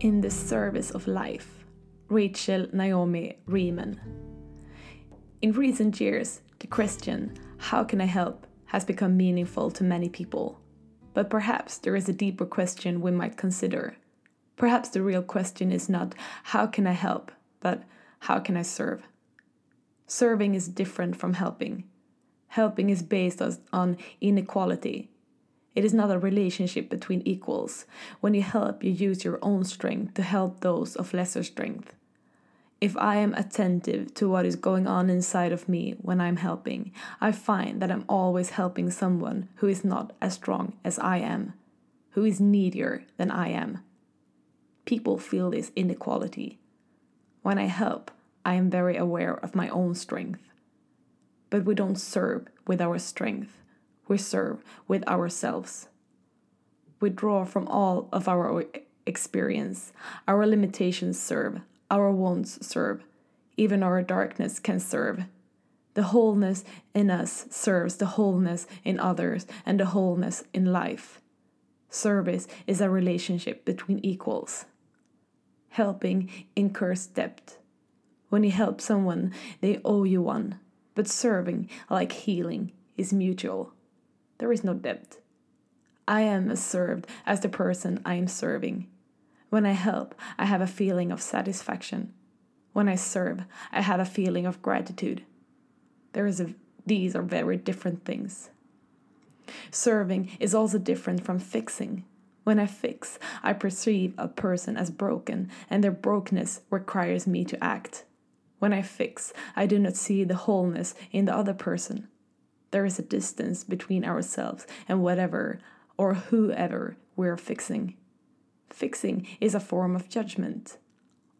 In the Service of Life, Rachel Naomi Riemann. In recent years, the question, How can I help? has become meaningful to many people. But perhaps there is a deeper question we might consider. Perhaps the real question is not, How can I help? but How can I serve? Serving is different from helping. Helping is based on inequality. It is not a relationship between equals. When you help, you use your own strength to help those of lesser strength. If I am attentive to what is going on inside of me when I'm helping, I find that I'm always helping someone who is not as strong as I am, who is needier than I am. People feel this inequality. When I help, I am very aware of my own strength. But we don't serve with our strength, we serve with ourselves. We draw from all of our experience. Our limitations serve, our wounds serve, even our darkness can serve. The wholeness in us serves the wholeness in others and the wholeness in life. Service is a relationship between equals. Helping incurs debt. When you help someone, they owe you one. But serving, like healing, is mutual. There is no debt. I am as served as the person I am serving. When I help, I have a feeling of satisfaction. When I serve, I have a feeling of gratitude. There is a, these are very different things. Serving is also different from fixing. When I fix, I perceive a person as broken, and their brokenness requires me to act. When I fix, I do not see the wholeness in the other person. There is a distance between ourselves and whatever or whoever we're fixing. Fixing is a form of judgment.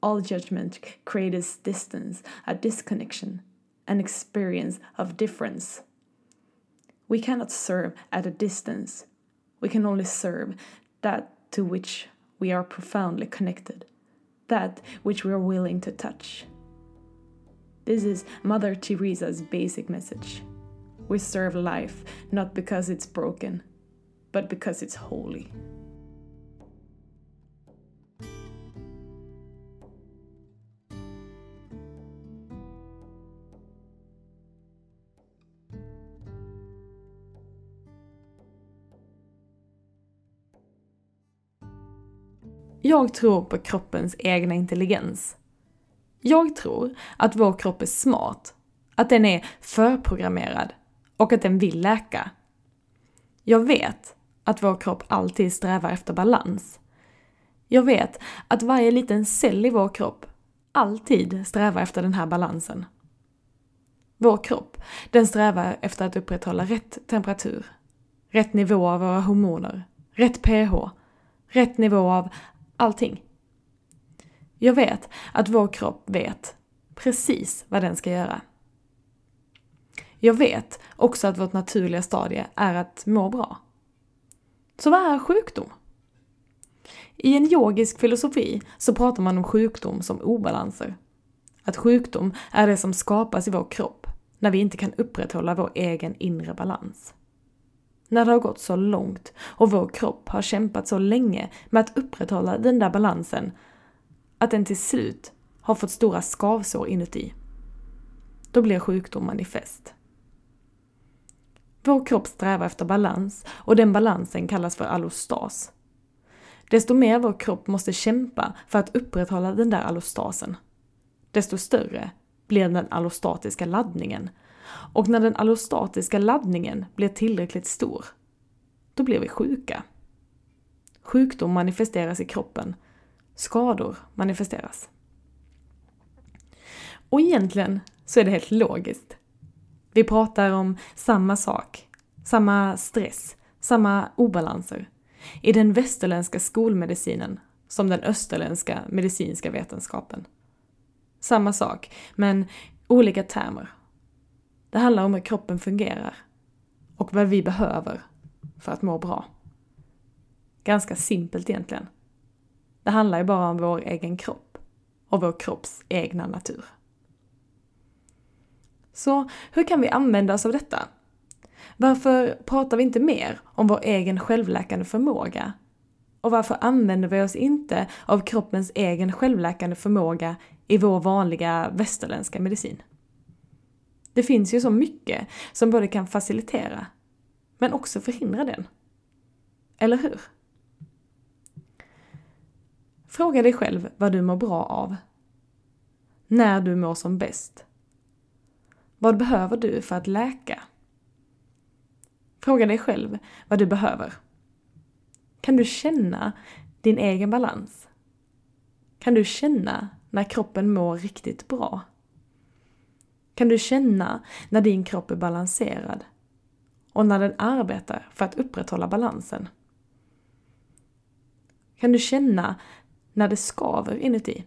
All judgment creates distance, a disconnection, an experience of difference. We cannot serve at a distance. We can only serve that to which we are profoundly connected, that which we are willing to touch. This is Mother Teresa's basic message. We serve life not because it's broken, but because it's holy. Jag tror på kroppens egna intelligens. Jag tror att vår kropp är smart, att den är förprogrammerad och att den vill läka. Jag vet att vår kropp alltid strävar efter balans. Jag vet att varje liten cell i vår kropp alltid strävar efter den här balansen. Vår kropp, den strävar efter att upprätthålla rätt temperatur, rätt nivå av våra hormoner, rätt pH, rätt nivå av allting. Jag vet att vår kropp vet precis vad den ska göra. Jag vet också att vårt naturliga stadie är att må bra. Så vad är sjukdom? I en yogisk filosofi så pratar man om sjukdom som obalanser. Att sjukdom är det som skapas i vår kropp när vi inte kan upprätthålla vår egen inre balans. När det har gått så långt och vår kropp har kämpat så länge med att upprätthålla den där balansen att den till slut har fått stora skavsår inuti. Då blir sjukdom manifest. Vår kropp strävar efter balans och den balansen kallas för allostas. Desto mer vår kropp måste kämpa för att upprätthålla den där allostasen, desto större blir den allostatiska laddningen. Och när den allostatiska laddningen blir tillräckligt stor, då blir vi sjuka. Sjukdom manifesteras i kroppen, skador manifesteras. Och egentligen så är det helt logiskt. Vi pratar om samma sak, samma stress, samma obalanser i den västerländska skolmedicinen som den österländska medicinska vetenskapen. Samma sak, men olika termer. Det handlar om hur kroppen fungerar och vad vi behöver för att må bra. Ganska simpelt egentligen. Det handlar ju bara om vår egen kropp och vår kropps egna natur. Så hur kan vi använda oss av detta? Varför pratar vi inte mer om vår egen självläkande förmåga? Och varför använder vi oss inte av kroppens egen självläkande förmåga i vår vanliga västerländska medicin? Det finns ju så mycket som både kan facilitera, men också förhindra den. Eller hur? Fråga dig själv vad du mår bra av. När du mår som bäst. Vad behöver du för att läka? Fråga dig själv vad du behöver. Kan du känna din egen balans? Kan du känna när kroppen mår riktigt bra? Kan du känna när din kropp är balanserad? Och när den arbetar för att upprätthålla balansen? Kan du känna när det skaver inuti?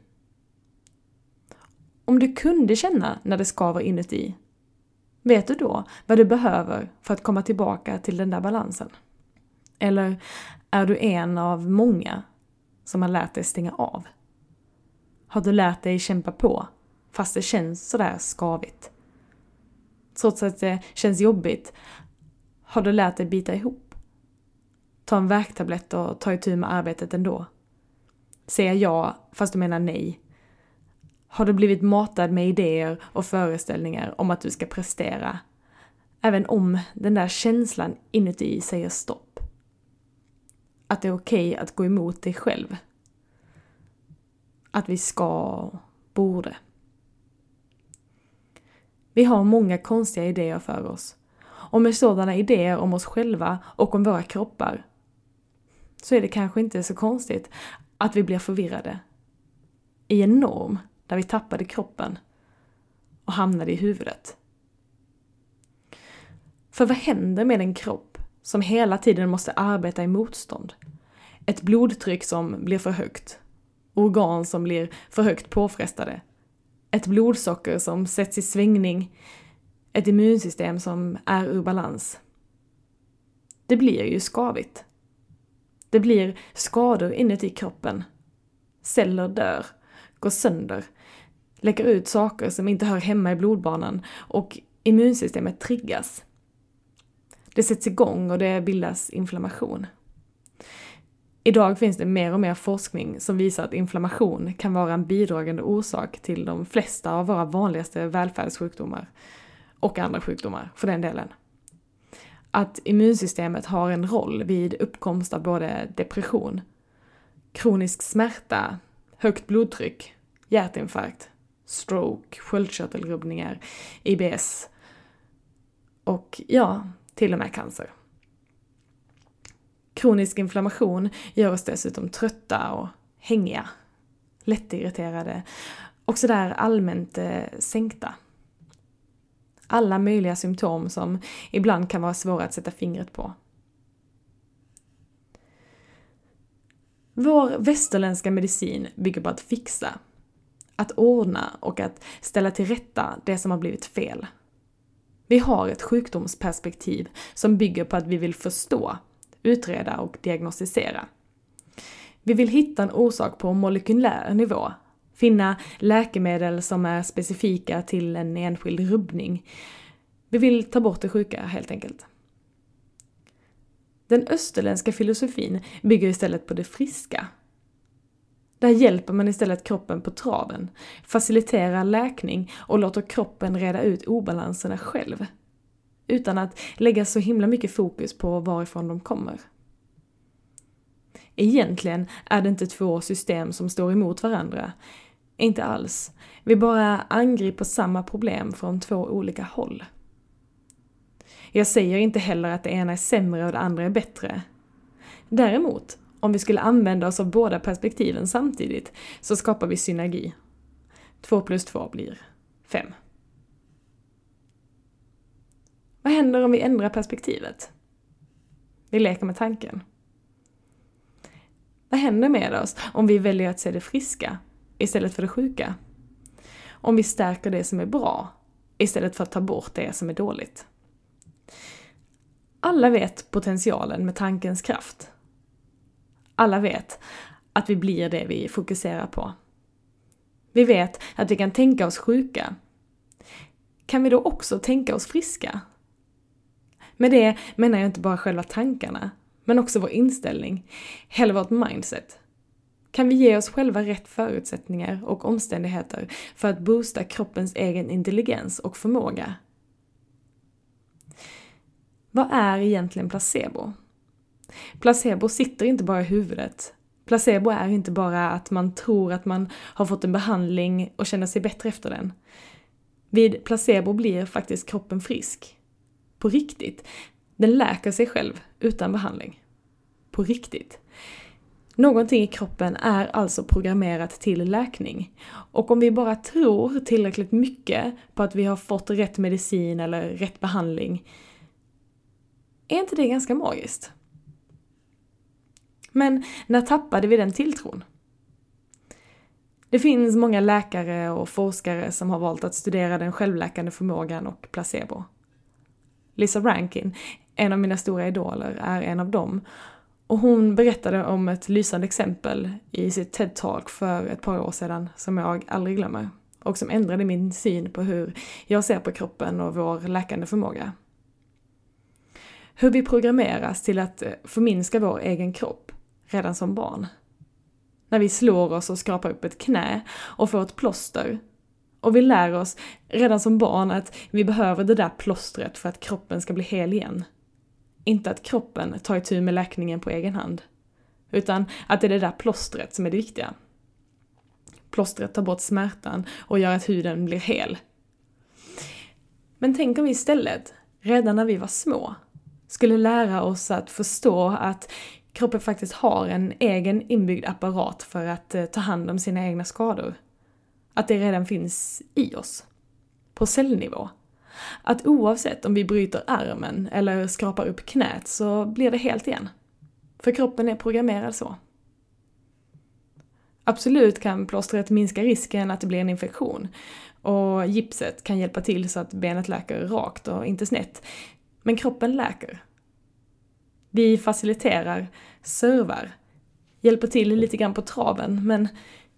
Om du kunde känna när det skaver inuti, vet du då vad du behöver för att komma tillbaka till den där balansen? Eller är du en av många som har lärt dig stänga av? Har du lärt dig kämpa på fast det känns sådär skavigt? Trots att det känns jobbigt har du lärt dig bita ihop? Ta en värktablett och ta itu med arbetet ändå? Säga ja fast du menar nej? Har du blivit matad med idéer och föreställningar om att du ska prestera? Även om den där känslan inuti säger stopp. Att det är okej okay att gå emot dig själv. Att vi ska, borde. Vi har många konstiga idéer för oss. Och med sådana idéer om oss själva och om våra kroppar så är det kanske inte så konstigt att vi blir förvirrade. I en norm där vi tappade kroppen och hamnade i huvudet. För vad händer med en kropp som hela tiden måste arbeta i motstånd? Ett blodtryck som blir för högt, organ som blir för högt påfrestade, ett blodsocker som sätts i svängning, ett immunsystem som är ur balans. Det blir ju skavigt. Det blir skador inuti kroppen. Celler dör, går sönder, läcker ut saker som inte hör hemma i blodbanan och immunsystemet triggas. Det sätts igång och det bildas inflammation. Idag finns det mer och mer forskning som visar att inflammation kan vara en bidragande orsak till de flesta av våra vanligaste välfärdssjukdomar. Och andra sjukdomar, för den delen. Att immunsystemet har en roll vid uppkomst av både depression, kronisk smärta, högt blodtryck, hjärtinfarkt, stroke, sköldkörtelrubbningar, IBS och ja, till och med cancer. Kronisk inflammation gör oss dessutom trötta och hängiga, lättirriterade och sådär allmänt eh, sänkta. Alla möjliga symptom som ibland kan vara svåra att sätta fingret på. Vår västerländska medicin bygger på att fixa, att ordna och att ställa till rätta det som har blivit fel. Vi har ett sjukdomsperspektiv som bygger på att vi vill förstå utreda och diagnostisera. Vi vill hitta en orsak på molekylär nivå, finna läkemedel som är specifika till en enskild rubbning. Vi vill ta bort det sjuka helt enkelt. Den österländska filosofin bygger istället på det friska. Där hjälper man istället kroppen på traven, faciliterar läkning och låter kroppen reda ut obalanserna själv utan att lägga så himla mycket fokus på varifrån de kommer. Egentligen är det inte två system som står emot varandra. Inte alls. Vi bara angriper samma problem från två olika håll. Jag säger inte heller att det ena är sämre och det andra är bättre. Däremot, om vi skulle använda oss av båda perspektiven samtidigt så skapar vi synergi. Två plus två blir fem. Vad händer om vi ändrar perspektivet? Vi leker med tanken. Vad händer med oss om vi väljer att se det friska istället för det sjuka? Om vi stärker det som är bra istället för att ta bort det som är dåligt? Alla vet potentialen med tankens kraft. Alla vet att vi blir det vi fokuserar på. Vi vet att vi kan tänka oss sjuka. Kan vi då också tänka oss friska? Med det menar jag inte bara själva tankarna, men också vår inställning, hela vårt mindset. Kan vi ge oss själva rätt förutsättningar och omständigheter för att boosta kroppens egen intelligens och förmåga? Vad är egentligen placebo? Placebo sitter inte bara i huvudet. Placebo är inte bara att man tror att man har fått en behandling och känner sig bättre efter den. Vid placebo blir faktiskt kroppen frisk. På riktigt. Den läker sig själv utan behandling. På riktigt. Någonting i kroppen är alltså programmerat till läkning. Och om vi bara tror tillräckligt mycket på att vi har fått rätt medicin eller rätt behandling, är inte det ganska magiskt? Men när tappade vi den tilltron? Det finns många läkare och forskare som har valt att studera den självläkande förmågan och placebo. Lisa Rankin, en av mina stora idoler, är en av dem. Och hon berättade om ett lysande exempel i sitt TED-talk för ett par år sedan som jag aldrig glömmer. Och som ändrade min syn på hur jag ser på kroppen och vår läkande förmåga. Hur vi programmeras till att förminska vår egen kropp redan som barn. När vi slår oss och skrapar upp ett knä och får ett plåster. Och vi lär oss redan som barn att vi behöver det där plåstret för att kroppen ska bli hel igen. Inte att kroppen tar itu med läkningen på egen hand. Utan att det är det där plåstret som är det viktiga. Plåstret tar bort smärtan och gör att huden blir hel. Men tänk om vi istället, redan när vi var små, skulle lära oss att förstå att kroppen faktiskt har en egen inbyggd apparat för att eh, ta hand om sina egna skador. Att det redan finns i oss. På cellnivå. Att oavsett om vi bryter armen eller skrapar upp knät så blir det helt igen. För kroppen är programmerad så. Absolut kan plåstret minska risken att det blir en infektion och gipset kan hjälpa till så att benet läker rakt och inte snett. Men kroppen läker. Vi faciliterar, servar, hjälper till lite grann på traven, men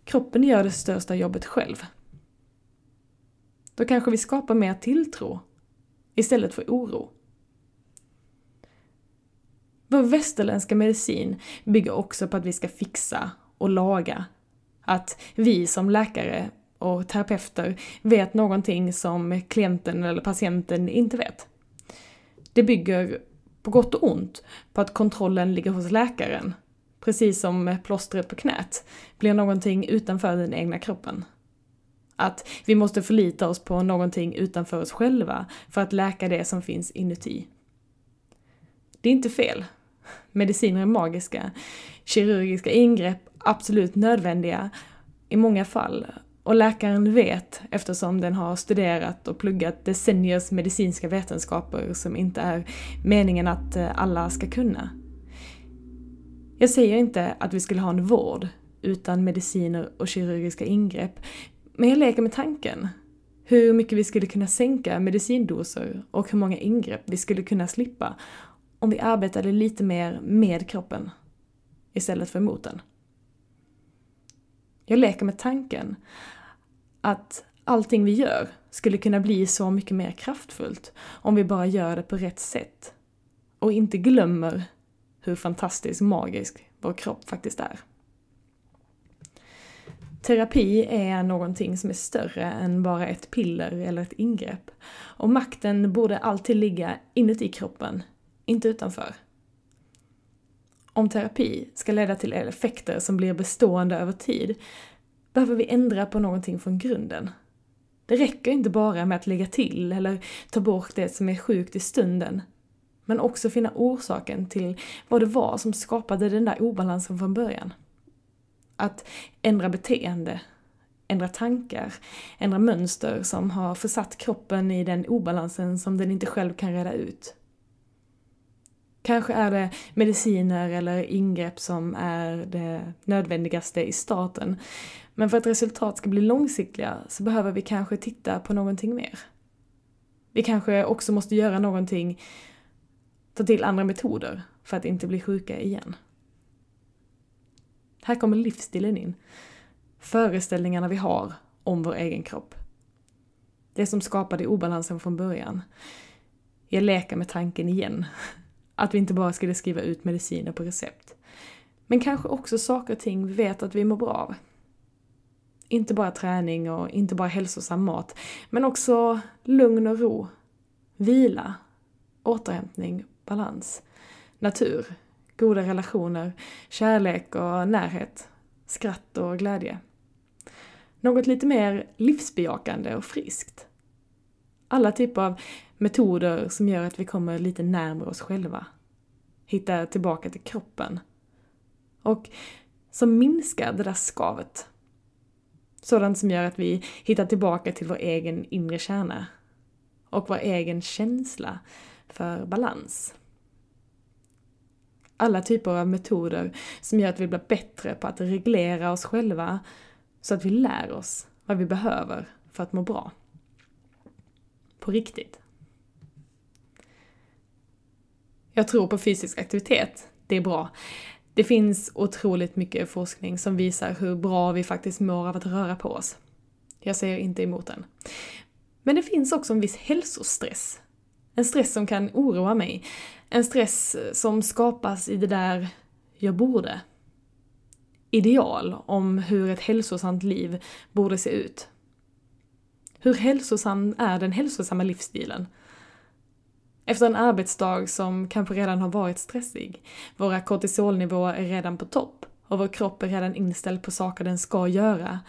kroppen gör det största jobbet själv. Då kanske vi skapar mer tilltro istället för oro. Vår västerländska medicin bygger också på att vi ska fixa och laga. Att vi som läkare och terapeuter vet någonting som klienten eller patienten inte vet. Det bygger på gott och ont, på att kontrollen ligger hos läkaren. Precis som plåstret på knät blir någonting utanför den egna kroppen. Att vi måste förlita oss på någonting utanför oss själva för att läka det som finns inuti. Det är inte fel. Mediciner är magiska. Kirurgiska ingrepp absolut nödvändiga i många fall och läkaren vet, eftersom den har studerat och pluggat decenniers medicinska vetenskaper som inte är meningen att eh, alla ska kunna. Jag säger inte att vi skulle ha en vård utan mediciner och kirurgiska ingrepp, men jag leker med tanken. Hur mycket vi skulle kunna sänka medicindoser och hur många ingrepp vi skulle kunna slippa om vi arbetade lite mer med kroppen istället för mot den. Jag leker med tanken att allting vi gör skulle kunna bli så mycket mer kraftfullt om vi bara gör det på rätt sätt. Och inte glömmer hur fantastiskt magisk vår kropp faktiskt är. Terapi är någonting som är större än bara ett piller eller ett ingrepp. Och makten borde alltid ligga inuti kroppen, inte utanför. Om terapi ska leda till effekter som blir bestående över tid behöver vi ändra på någonting från grunden. Det räcker inte bara med att lägga till eller ta bort det som är sjukt i stunden. Men också finna orsaken till vad det var som skapade den där obalansen från början. Att ändra beteende, ändra tankar, ändra mönster som har försatt kroppen i den obalansen som den inte själv kan reda ut. Kanske är det mediciner eller ingrepp som är det nödvändigaste i starten. Men för att resultat ska bli långsiktiga så behöver vi kanske titta på någonting mer. Vi kanske också måste göra någonting, ta till andra metoder för att inte bli sjuka igen. Här kommer livsstilen in. Föreställningarna vi har om vår egen kropp. Det som skapade obalansen från början. Jag leker med tanken igen att vi inte bara skulle skriva ut mediciner på recept. Men kanske också saker och ting vi vet att vi mår bra av. Inte bara träning och inte bara hälsosam mat, men också lugn och ro, vila, återhämtning, balans, natur, goda relationer, kärlek och närhet, skratt och glädje. Något lite mer livsbejakande och friskt. Alla typer av metoder som gör att vi kommer lite närmare oss själva. Hittar tillbaka till kroppen. Och som minskar det där skavet. Sådant som gör att vi hittar tillbaka till vår egen inre kärna. Och vår egen känsla för balans. Alla typer av metoder som gör att vi blir bättre på att reglera oss själva så att vi lär oss vad vi behöver för att må bra. På riktigt. Jag tror på fysisk aktivitet. Det är bra. Det finns otroligt mycket forskning som visar hur bra vi faktiskt mår av att röra på oss. Jag säger inte emot den. Men det finns också en viss hälsostress. En stress som kan oroa mig. En stress som skapas i det där jag borde. Ideal om hur ett hälsosamt liv borde se ut. Hur hälsosam är den hälsosamma livsstilen? Efter en arbetsdag som kanske redan har varit stressig, våra kortisolnivåer är redan på topp och vår kropp är redan inställd på saker den ska göra.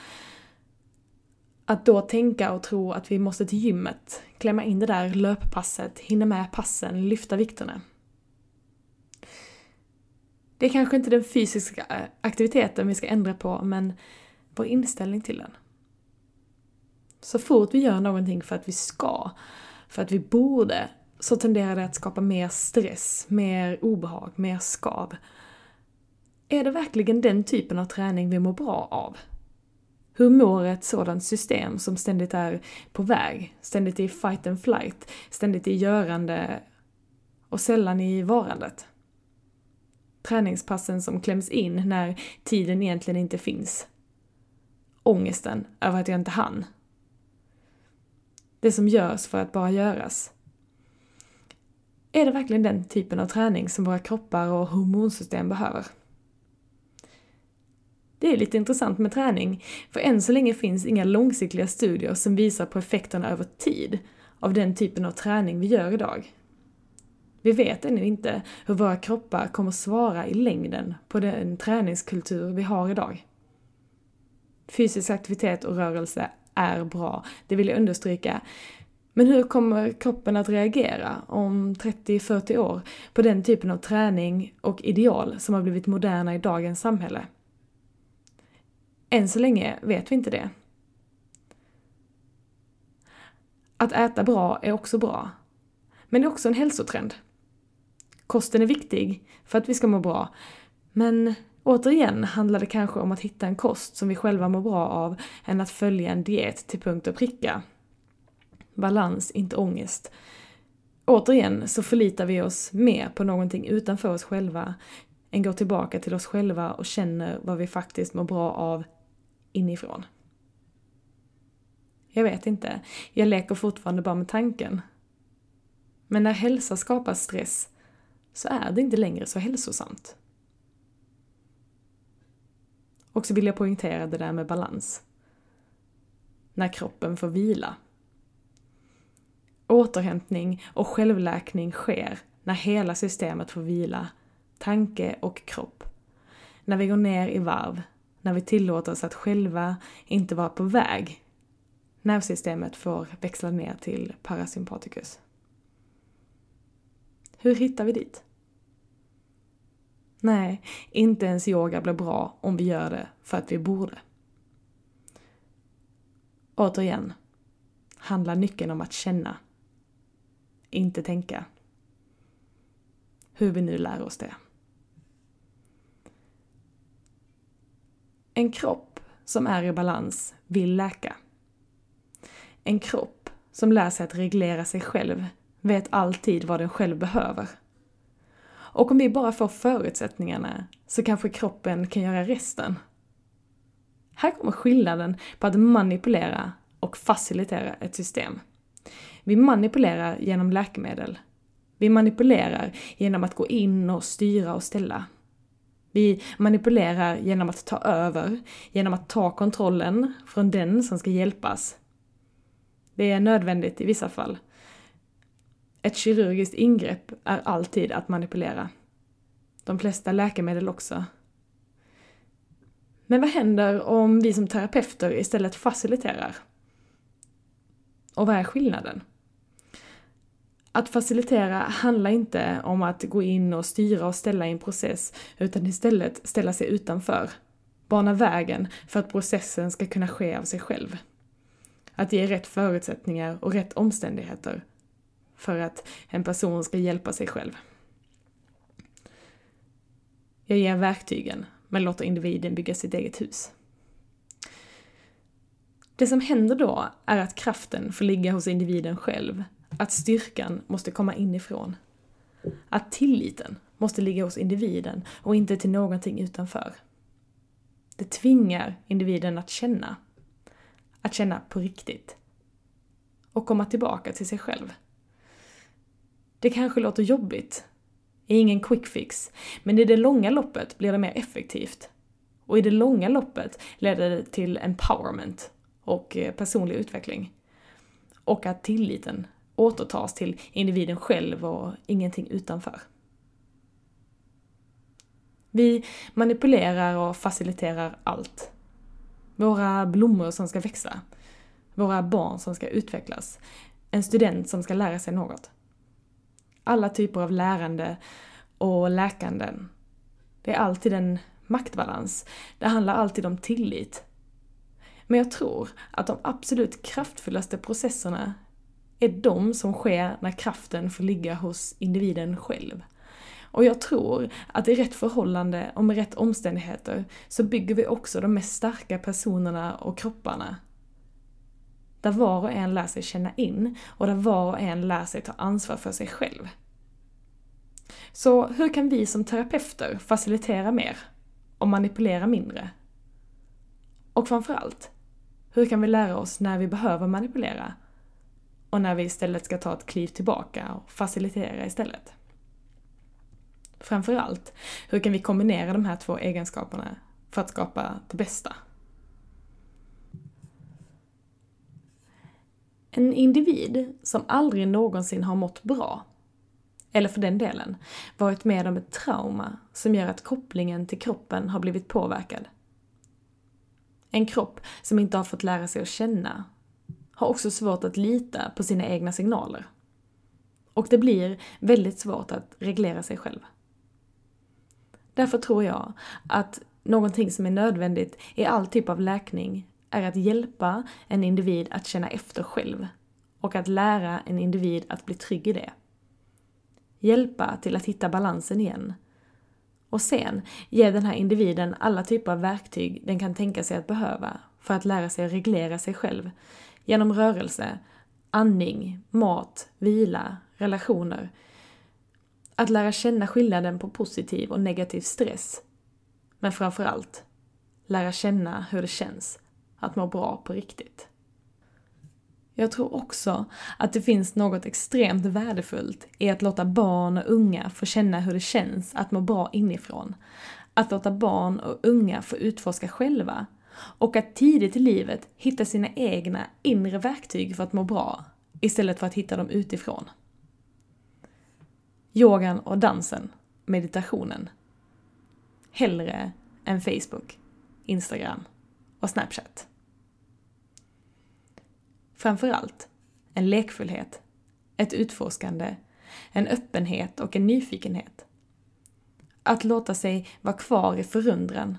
Att då tänka och tro att vi måste till gymmet, klämma in det där löppasset, hinna med passen, lyfta vikterna. Det är kanske inte den fysiska eh, aktiviteten vi ska ändra på, men vår inställning till den. Så fort vi gör någonting för att vi ska, för att vi borde, så tenderar det att skapa mer stress, mer obehag, mer skav. Är det verkligen den typen av träning vi mår bra av? Hur mår ett sådant system som ständigt är på väg, ständigt i fight and flight, ständigt i görande och sällan i varandet? Träningspassen som kläms in när tiden egentligen inte finns. Ångesten över att jag inte hann. Det som görs för att bara göras. Är det verkligen den typen av träning som våra kroppar och hormonsystem behöver? Det är lite intressant med träning, för än så länge finns inga långsiktiga studier som visar på effekterna över tid av den typen av träning vi gör idag. Vi vet ännu inte hur våra kroppar kommer svara i längden på den träningskultur vi har idag. Fysisk aktivitet och rörelse är bra, det vill jag understryka. Men hur kommer kroppen att reagera om 30-40 år på den typen av träning och ideal som har blivit moderna i dagens samhälle? Än så länge vet vi inte det. Att äta bra är också bra. Men det är också en hälsotrend. Kosten är viktig för att vi ska må bra, men återigen handlar det kanske om att hitta en kost som vi själva mår bra av än att följa en diet till punkt och pricka. Balans, inte ångest. Återigen så förlitar vi oss mer på någonting utanför oss själva än går tillbaka till oss själva och känner vad vi faktiskt mår bra av inifrån. Jag vet inte, jag leker fortfarande bara med tanken. Men när hälsa skapar stress så är det inte längre så hälsosamt. Och så vill jag poängtera det där med balans. När kroppen får vila. Återhämtning och självläkning sker när hela systemet får vila, tanke och kropp. När vi går ner i varv, när vi tillåter oss att själva inte vara på väg. Nervsystemet får växla ner till parasympaticus. Hur hittar vi dit? Nej, inte ens yoga blir bra om vi gör det för att vi borde. Återigen, handlar nyckeln om att känna, inte tänka. Hur vi nu lär oss det. En kropp som är i balans vill läka. En kropp som lär sig att reglera sig själv vet alltid vad den själv behöver. Och om vi bara får förutsättningarna så kanske kroppen kan göra resten. Här kommer skillnaden på att manipulera och facilitera ett system. Vi manipulerar genom läkemedel, Vi manipulerar genom att gå in och styra och ställa. Vi manipulerar genom att ta över, genom att ta kontrollen från den som ska hjälpas. Det är nödvändigt i vissa fall. Ett kirurgiskt ingrepp är alltid att manipulera. De flesta läkemedel också. Men vad händer om vi som terapeuter istället faciliterar? Och vad är skillnaden? Att facilitera handlar inte om att gå in och styra och ställa i en process, utan istället ställa sig utanför. Bana vägen för att processen ska kunna ske av sig själv. Att ge rätt förutsättningar och rätt omständigheter för att en person ska hjälpa sig själv. Jag ger verktygen, men låter individen bygga sitt eget hus. Det som händer då är att kraften får ligga hos individen själv, att styrkan måste komma inifrån. Att tilliten måste ligga hos individen och inte till någonting utanför. Det tvingar individen att känna. Att känna på riktigt. Och komma tillbaka till sig själv. Det kanske låter jobbigt. Är ingen quick fix. Men i det långa loppet blir det mer effektivt. Och i det långa loppet leder det till empowerment och eh, personlig utveckling. Och att tilliten återtas till individen själv och ingenting utanför. Vi manipulerar och faciliterar allt. Våra blommor som ska växa. Våra barn som ska utvecklas. En student som ska lära sig något. Alla typer av lärande och läkanden. Det är alltid en maktbalans. Det handlar alltid om tillit. Men jag tror att de absolut kraftfullaste processerna är de som sker när kraften får ligga hos individen själv. Och jag tror att i rätt förhållande och med rätt omständigheter så bygger vi också de mest starka personerna och kropparna. Där var och en lär sig känna in och där var och en lär sig ta ansvar för sig själv. Så hur kan vi som terapeuter facilitera mer och manipulera mindre? Och framförallt, hur kan vi lära oss när vi behöver manipulera och när vi istället ska ta ett kliv tillbaka och facilitera istället? Framförallt, hur kan vi kombinera de här två egenskaperna för att skapa det bästa? En individ som aldrig någonsin har mått bra, eller för den delen, varit med om ett trauma som gör att kopplingen till kroppen har blivit påverkad. En kropp som inte har fått lära sig att känna har också svårt att lita på sina egna signaler. Och det blir väldigt svårt att reglera sig själv. Därför tror jag att någonting som är nödvändigt i all typ av läkning är att hjälpa en individ att känna efter själv och att lära en individ att bli trygg i det. Hjälpa till att hitta balansen igen. Och sen ge den här individen alla typer av verktyg den kan tänka sig att behöva för att lära sig att reglera sig själv genom rörelse, andning, mat, vila, relationer, att lära känna skillnaden på positiv och negativ stress. Men framförallt, lära känna hur det känns att må bra på riktigt. Jag tror också att det finns något extremt värdefullt i att låta barn och unga få känna hur det känns att må bra inifrån. Att låta barn och unga få utforska själva. Och att tidigt i livet hitta sina egna inre verktyg för att må bra, istället för att hitta dem utifrån yogan och dansen, meditationen. Hellre än Facebook, Instagram och Snapchat. Framförallt en lekfullhet, ett utforskande, en öppenhet och en nyfikenhet. Att låta sig vara kvar i förundran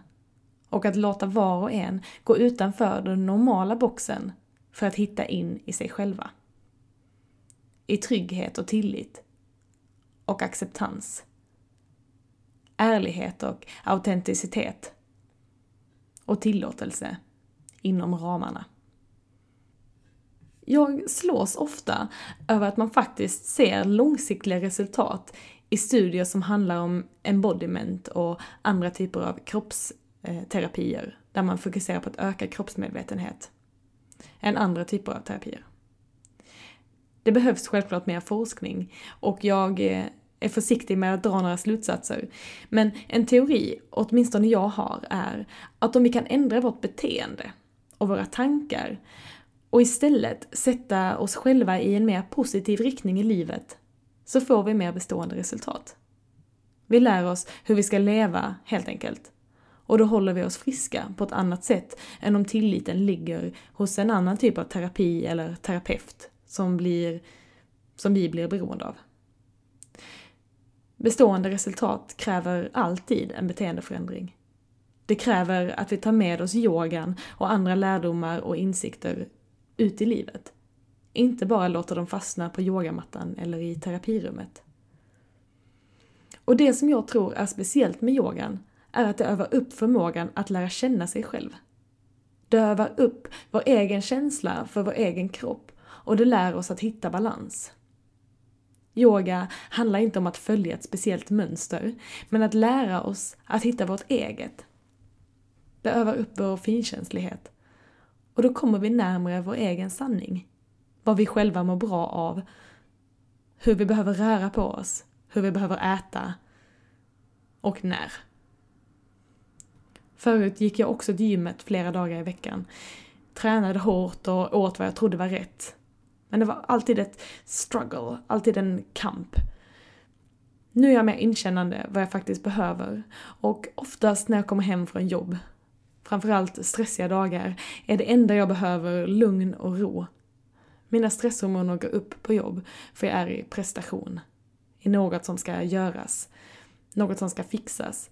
och att låta var och en gå utanför den normala boxen för att hitta in i sig själva. I trygghet och tillit och acceptans. Ärlighet och autenticitet. Och tillåtelse inom ramarna. Jag slås ofta över att man faktiskt ser långsiktiga resultat i studier som handlar om embodiment och andra typer av kroppsterapier, där man fokuserar på att öka kroppsmedvetenhet, än andra typer av terapier. Det behövs självklart mer forskning och jag eh, är försiktig med att dra några slutsatser. Men en teori, åtminstone jag har, är att om vi kan ändra vårt beteende och våra tankar och istället sätta oss själva i en mer positiv riktning i livet så får vi mer bestående resultat. Vi lär oss hur vi ska leva, helt enkelt. Och då håller vi oss friska på ett annat sätt än om tilliten ligger hos en annan typ av terapi eller terapeut som, blir, som vi blir beroende av. Bestående resultat kräver alltid en beteendeförändring. Det kräver att vi tar med oss yogan och andra lärdomar och insikter ut i livet. Inte bara låta dem fastna på yogamattan eller i terapirummet. Och det som jag tror är speciellt med yogan är att det övar upp förmågan att lära känna sig själv. Det övar upp vår egen känsla för vår egen kropp och det lär oss att hitta balans. Yoga handlar inte om att följa ett speciellt mönster, men att lära oss att hitta vårt eget. Det övar upp vår finkänslighet. Och då kommer vi närmare vår egen sanning. Vad vi själva mår bra av, hur vi behöver röra på oss, hur vi behöver äta och när. Förut gick jag också till gymmet flera dagar i veckan. Tränade hårt och åt vad jag trodde var rätt. Men det var alltid ett struggle, alltid en kamp. Nu är jag mer inkännande vad jag faktiskt behöver och oftast när jag kommer hem från jobb, framförallt stressiga dagar, är det enda jag behöver lugn och ro. Mina stresshormoner går upp på jobb för jag är i prestation. I något som ska göras. Något som ska fixas.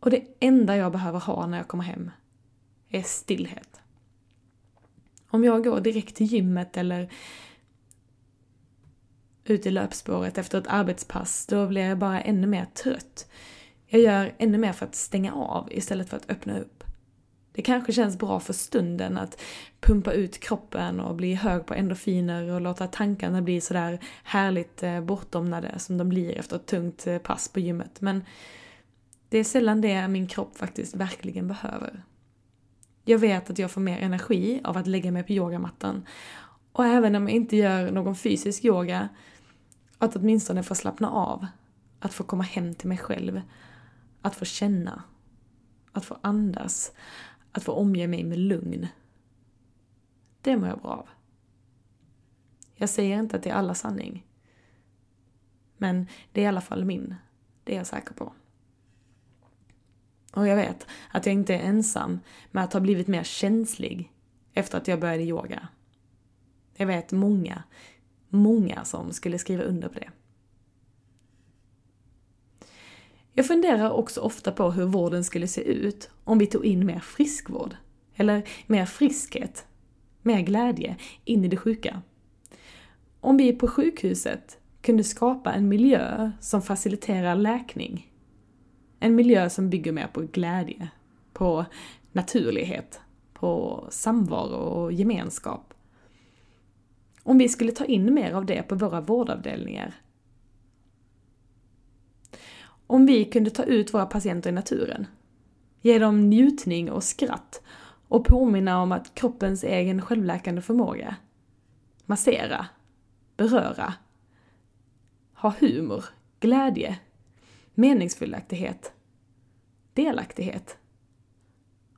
Och det enda jag behöver ha när jag kommer hem är stillhet. Om jag går direkt till gymmet eller ut i löpspåret efter ett arbetspass, då blir jag bara ännu mer trött. Jag gör ännu mer för att stänga av istället för att öppna upp. Det kanske känns bra för stunden att pumpa ut kroppen och bli hög på endorfiner och låta tankarna bli sådär härligt eh, bortdomnade som de blir efter ett tungt eh, pass på gymmet. Men det är sällan det min kropp faktiskt verkligen behöver. Jag vet att jag får mer energi av att lägga mig på yogamattan. Och även om jag inte gör någon fysisk yoga, att åtminstone få slappna av. Att få komma hem till mig själv. Att få känna. Att få andas. Att få omge mig med lugn. Det mår jag bra av. Jag säger inte att det är alla sanning. Men det är i alla fall min. Det är jag säker på. Och jag vet att jag inte är ensam med att ha blivit mer känslig efter att jag började yoga. Jag vet många, många som skulle skriva under på det. Jag funderar också ofta på hur vården skulle se ut om vi tog in mer friskvård. Eller mer friskhet, mer glädje in i det sjuka. Om vi på sjukhuset kunde skapa en miljö som faciliterar läkning en miljö som bygger mer på glädje, på naturlighet, på samvaro och gemenskap. Om vi skulle ta in mer av det på våra vårdavdelningar. Om vi kunde ta ut våra patienter i naturen. Ge dem njutning och skratt och påminna om att kroppens egen självläkande förmåga. Massera. Beröra. Ha humor, glädje, meningsfullaktighet, delaktighet.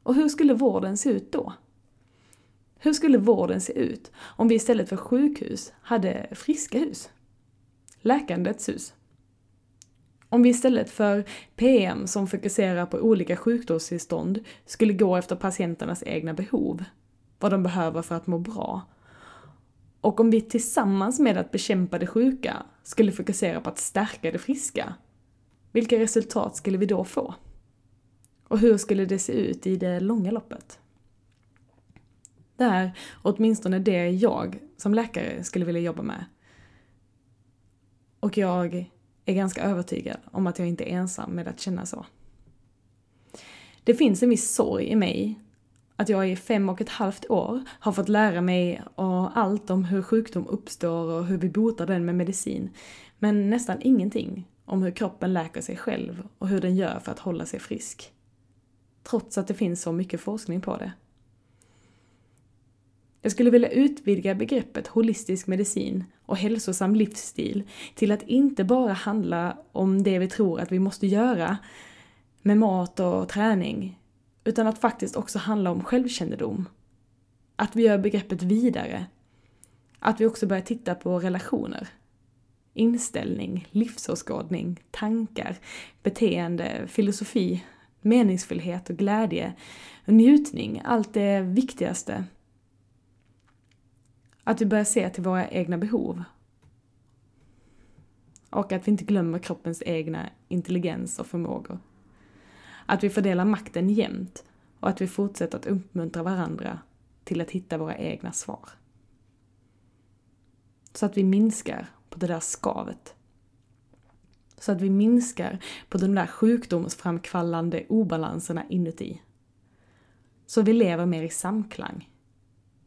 Och hur skulle vården se ut då? Hur skulle vården se ut om vi istället för sjukhus hade friska hus? Läkandets hus. Om vi istället för PM som fokuserar på olika sjukdomstillstånd skulle gå efter patienternas egna behov, vad de behöver för att må bra. Och om vi tillsammans med att bekämpa det sjuka skulle fokusera på att stärka det friska, vilka resultat skulle vi då få? Och hur skulle det se ut i det långa loppet? Det är åtminstone det jag som läkare skulle vilja jobba med. Och jag är ganska övertygad om att jag inte är ensam med att känna så. Det finns en viss sorg i mig att jag i fem och ett halvt år har fått lära mig allt om hur sjukdom uppstår och hur vi botar den med medicin, men nästan ingenting om hur kroppen läker sig själv och hur den gör för att hålla sig frisk. Trots att det finns så mycket forskning på det. Jag skulle vilja utvidga begreppet holistisk medicin och hälsosam livsstil till att inte bara handla om det vi tror att vi måste göra med mat och träning, utan att faktiskt också handla om självkännedom. Att vi gör begreppet vidare. Att vi också börjar titta på relationer. Inställning, livsåskådning, tankar, beteende, filosofi, meningsfullhet och glädje, njutning, allt det viktigaste att vi börjar se till våra egna behov. Och att vi inte glömmer kroppens egna intelligens och förmågor. Att vi fördelar makten jämnt och att vi fortsätter att uppmuntra varandra till att hitta våra egna svar. Så att vi minskar på det där skavet. Så att vi minskar på de där sjukdomsframkvallande obalanserna inuti. Så vi lever mer i samklang,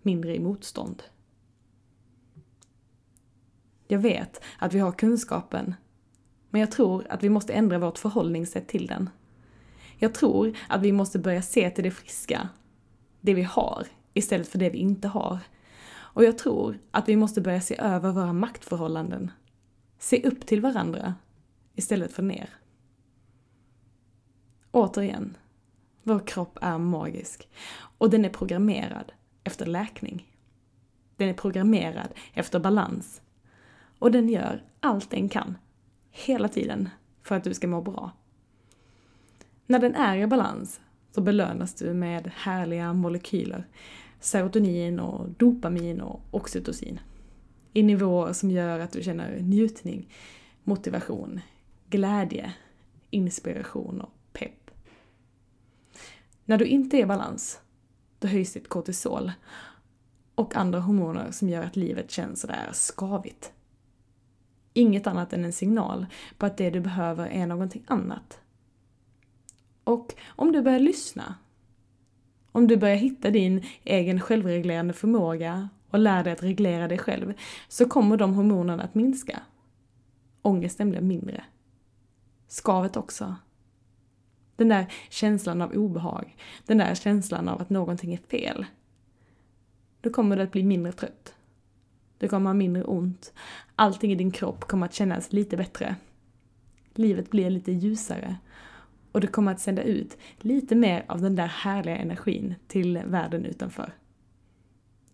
mindre i motstånd. Jag vet att vi har kunskapen, men jag tror att vi måste ändra vårt förhållningssätt till den. Jag tror att vi måste börja se till det friska, det vi har, istället för det vi inte har. Och jag tror att vi måste börja se över våra maktförhållanden. Se upp till varandra, istället för ner. Återigen, vår kropp är magisk. Och den är programmerad efter läkning. Den är programmerad efter balans, och den gör allt den kan, hela tiden, för att du ska må bra. När den är i balans så belönas du med härliga molekyler, serotonin och dopamin och oxytocin. I nivåer som gör att du känner njutning, motivation, glädje, inspiration och pepp. När du inte är i balans, då höjs ditt kortisol och andra hormoner som gör att livet känns sådär skavigt inget annat än en signal på att det du behöver är någonting annat. Och om du börjar lyssna, om du börjar hitta din egen självreglerande förmåga och lär dig att reglera dig själv, så kommer de hormonerna att minska. Ångesten blir mindre. Skavet också. Den där känslan av obehag, den där känslan av att någonting är fel. Då kommer du att bli mindre trött. Du kommer ha mindre ont. Allting i din kropp kommer att kännas lite bättre. Livet blir lite ljusare. Och du kommer att sända ut lite mer av den där härliga energin till världen utanför.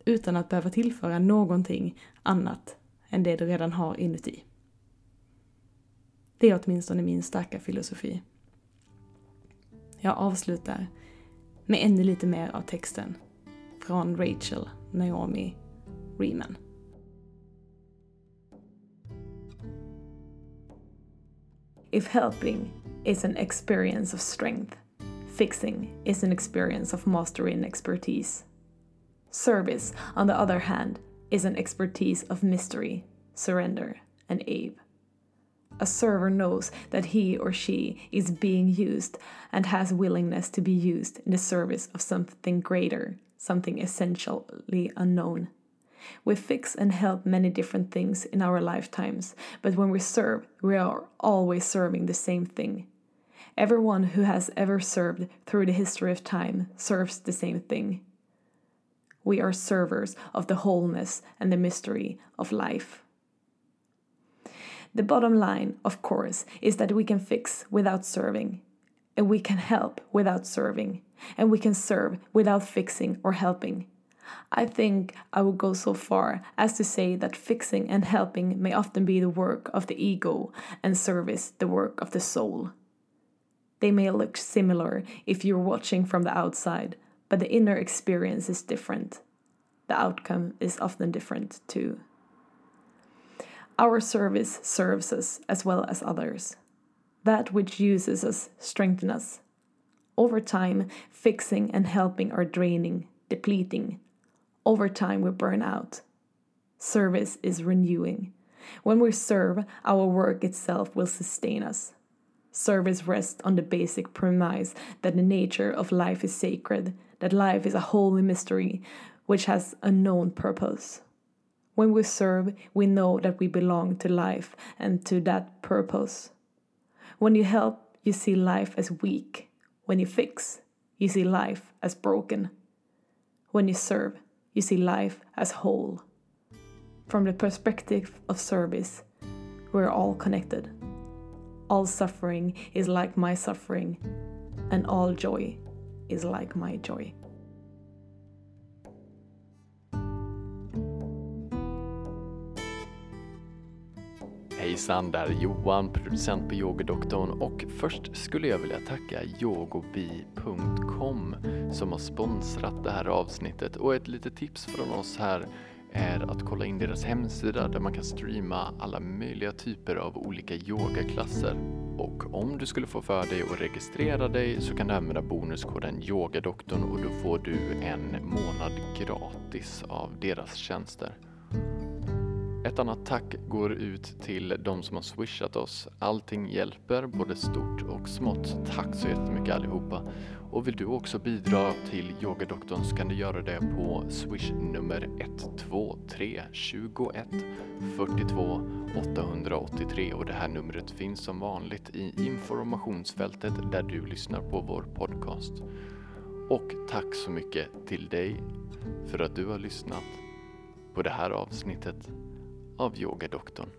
Utan att behöva tillföra någonting annat än det du redan har inuti. Det är åtminstone min starka filosofi. Jag avslutar med ännu lite mer av texten från Rachel Naomi Riemann. If helping is an experience of strength, fixing is an experience of mastery and expertise. Service, on the other hand, is an expertise of mystery, surrender, and awe. A server knows that he or she is being used and has willingness to be used in the service of something greater, something essentially unknown. We fix and help many different things in our lifetimes, but when we serve, we are always serving the same thing. Everyone who has ever served through the history of time serves the same thing. We are servers of the wholeness and the mystery of life. The bottom line, of course, is that we can fix without serving, and we can help without serving, and we can serve without fixing or helping. I think I would go so far as to say that fixing and helping may often be the work of the ego and service the work of the soul. They may look similar if you're watching from the outside, but the inner experience is different. The outcome is often different too. Our service serves us as well as others. That which uses us strengthens us. Over time, fixing and helping are draining, depleting, over time we burn out. Service is renewing. When we serve, our work itself will sustain us. Service rests on the basic premise that the nature of life is sacred, that life is a holy mystery which has a known purpose. When we serve, we know that we belong to life and to that purpose. When you help, you see life as weak. When you fix, you see life as broken. When you serve, you see life as whole. From the perspective of service, we're all connected. All suffering is like my suffering, and all joy is like my joy. Hejsan, där Johan, producent på Yogadoktorn och först skulle jag vilja tacka yogobi.com som har sponsrat det här avsnittet och ett litet tips från oss här är att kolla in deras hemsida där man kan streama alla möjliga typer av olika yogaklasser. Och om du skulle få för dig att registrera dig så kan du använda bonuskoden yogadoktorn och då får du en månad gratis av deras tjänster. Ett annat tack går ut till de som har swishat oss. Allting hjälper, både stort och smått. Tack så jättemycket allihopa. Och vill du också bidra till Yogadoktorn så kan du göra det på swish nummer 123 21 42 883 och det här numret finns som vanligt i informationsfältet där du lyssnar på vår podcast. Och tack så mycket till dig för att du har lyssnat på det här avsnittet av Yogadoktorn.